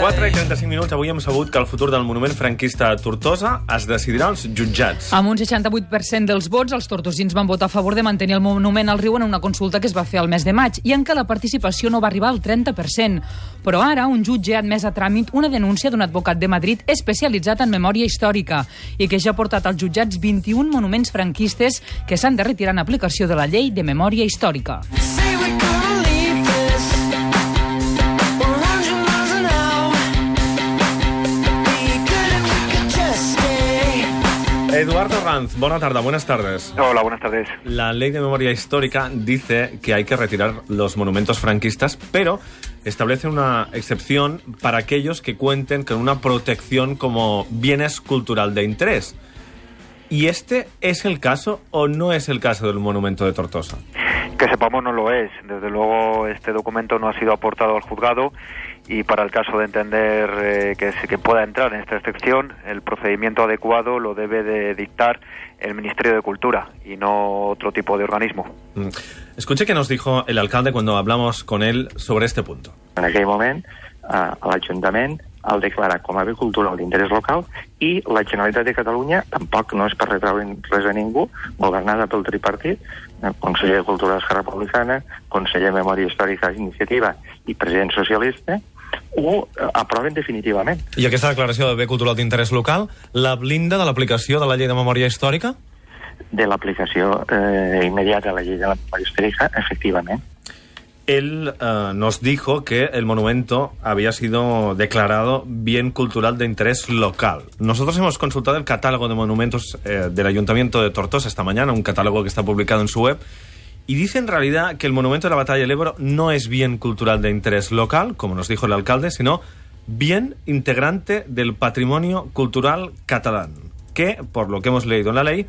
4 i 35 minuts. Avui hem sabut que el futur del monument franquista a Tortosa es decidirà als jutjats. Amb un 68% dels vots, els tortosins van votar a favor de mantenir el monument al riu en una consulta que es va fer al mes de maig i en què la participació no va arribar al 30%. Però ara un jutge ha admès a tràmit una denúncia d'un advocat de Madrid especialitzat en memòria històrica i que ja ha portat als jutjats 21 monuments franquistes que s'han de retirar en aplicació de la llei de memòria històrica. Eduardo Ranz, buena tarde, buenas tardes. Hola, buenas tardes. La ley de memoria histórica dice que hay que retirar los monumentos franquistas, pero establece una excepción para aquellos que cuenten con una protección como bienes cultural de interés. ¿Y este es el caso o no es el caso del monumento de Tortosa? Que sepamos no lo es. Desde luego este documento no ha sido aportado al juzgado y para el caso de entender eh, que, que pueda entrar en esta excepción, el procedimiento adecuado lo debe de dictar el Ministerio de Cultura y no otro tipo de organismo. Mm. Escuche que nos dijo el alcalde cuando hablamos con él sobre este punto. En aquell moment, eh, l'Ajuntament el declara com a bé cultural d'interès local i la Generalitat de Catalunya tampoc no és per retreure res a ningú, governada pel tripartit, eh, conseller de Cultura d'Esquerra Republicana, conseller de Memòria Històrica d'Iniciativa i president socialista, ho eh, aproven definitivament. I aquesta declaració de bé cultural d'interès local la blinda de l'aplicació de la llei de memòria històrica? De l'aplicació eh, immediata a la llei de la memòria històrica, efectivament. Él eh, nos dijo que el monumento había sido declarado bien cultural de interés local. Nosotros hemos consultado el catálogo de monumentos eh, del Ayuntamiento de Tortosa esta mañana, un catálogo que está publicado en su web, y dice en realidad que el monumento de la batalla del Ebro no es bien cultural de interés local, como nos dijo el alcalde, sino bien integrante del patrimonio cultural catalán, que, por lo que hemos leído en la ley,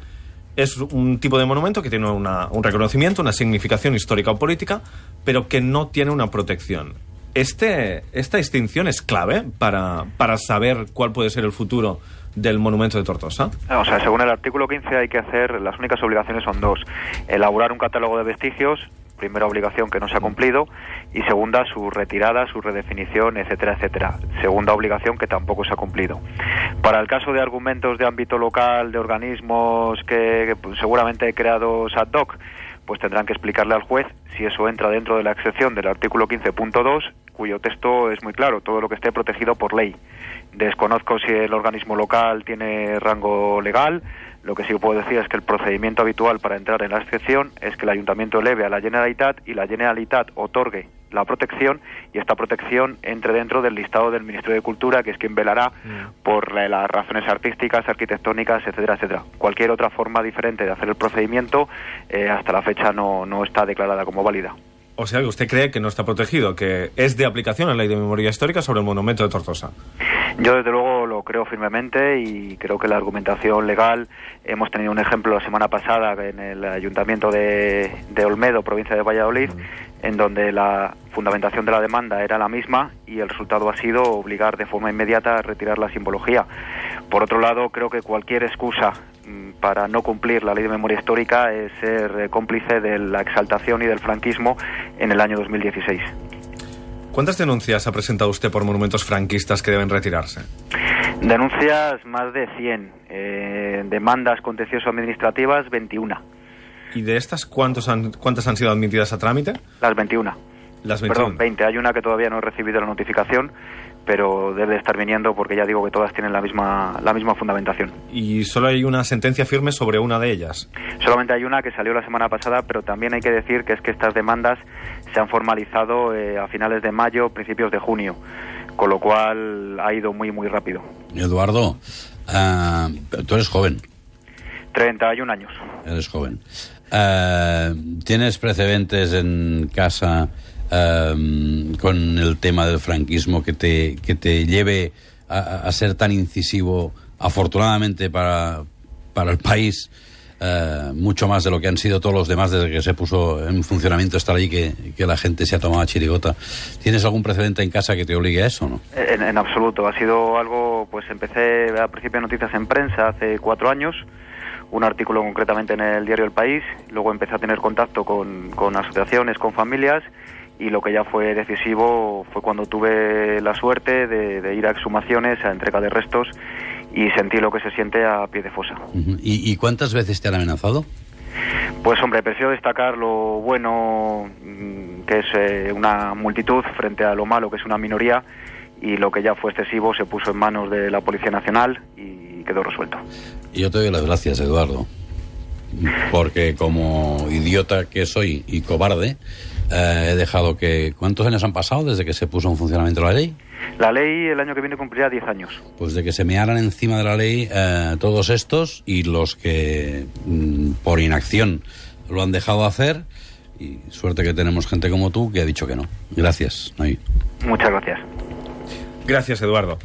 es un tipo de monumento que tiene una- un reconocimiento, una significación histórica o política, pero que no tiene una protección. Este, esta distinción es clave para, para saber cuál puede ser el futuro del monumento de Tortosa. O sea, según el artículo 15 hay que hacer, las únicas obligaciones son dos. Elaborar un catálogo de vestigios, primera obligación que no se ha cumplido, y segunda su retirada, su redefinición, etcétera, etcétera. Segunda obligación que tampoco se ha cumplido. Para el caso de argumentos de ámbito local, de organismos que, pues, seguramente creados ad hoc, pues tendrán que explicarle al juez si eso entra dentro de la excepción del artículo 15.2, cuyo texto es muy claro, todo lo que esté protegido por ley. Desconozco si el organismo local tiene rango legal. Lo que sí puedo decir es que el procedimiento habitual para entrar en la excepción es que el ayuntamiento eleve a la Generalitat y la Generalitat otorgue la protección y esta protección entre dentro del listado del Ministerio de Cultura, que es quien velará por la- las razones artísticas, arquitectónicas, etcétera, etcétera. Cualquier otra forma diferente de hacer el procedimiento eh, hasta la fecha no, no está declarada como válida. O sea, que usted cree que no está protegido, que es de aplicación la ley de memoria histórica sobre el monumento de Tortosa. Yo desde luego lo creo firmemente y creo que la argumentación legal, hemos tenido un ejemplo la semana pasada en el ayuntamiento de, Olmedo, provincia de Valladolid, en donde la fundamentación de la demanda era la misma y el resultado ha sido obligar de forma inmediata a retirar la simbología. Por otro lado, creo que cualquier excusa para no cumplir la ley de memoria histórica es ser eh, cómplice de la exaltación y del franquismo en el año 2016. ¿Cuántas denuncias ha presentado usted por monumentos franquistas que deben retirarse? Denuncias más de 100. Eh, demandas contencioso-administrativas 21. ¿Y de estas cuántos han- cuántas han sido admitidas a trámite? Las 21. Las 21. Perdón, 20. Hay una que todavía no he recibido la notificación, pero debe de estar viniendo porque ya digo que todas tienen la misma, la misma fundamentación. Y solo hay una sentencia firme sobre una de ellas. Solamente hay una que salió la semana pasada, pero también hay que decir que es que estas demandas se han formalizado eh, a finales de mayo, principios de junio, con lo cual ha ido muy, muy rápido. Eduardo, ah, tú eres joven, 31 años. eres joven. Ah, ¿Tienes precedentes en casa ah, con el tema del franquismo que te, que te lleve a, ser tan incisivo, afortunadamente para, para el país, ah, mucho más de lo que han sido todos los demás desde que se puso en funcionamiento esta ley que, que la gente se ha tomado a chirigota? ¿Tienes algún precedente en casa que te obligue a eso no? En, en absoluto. Ha sido algo, pues empecé a principio de noticias en prensa hace cuatro años, un artículo concretamente en el diario El País, luego empecé a tener contacto con, con asociaciones, con familias y lo que ya fue decisivo fue cuando tuve la suerte de, de ir a exhumaciones, a entrega de restos y sentí lo que se siente a pie de fosa. Ujú. ¿Y, y cuántas veces te han amenazado? Pues hombre, prefiero destacar lo bueno mm, que es eh, una multitud frente a lo malo que es una minoría y lo que ya fue excesivo se puso en manos de la Policía Nacional y quedó resuelto. Y Yo te doy las gracias, Eduardo, porque como idiota que soy y cobarde, eh, he dejado que... ¿Cuántos años han pasado desde que se puso en funcionamiento la ley? La ley el año que viene cumplirá 10 años. Pues de que se mearan encima de la ley eh, todos estos y los que mm, por inacción lo han dejado hacer. Y suerte que tenemos gente como tú que ha dicho que no. Gracias, Noy. Muchas gracias. Gracias, Eduardo.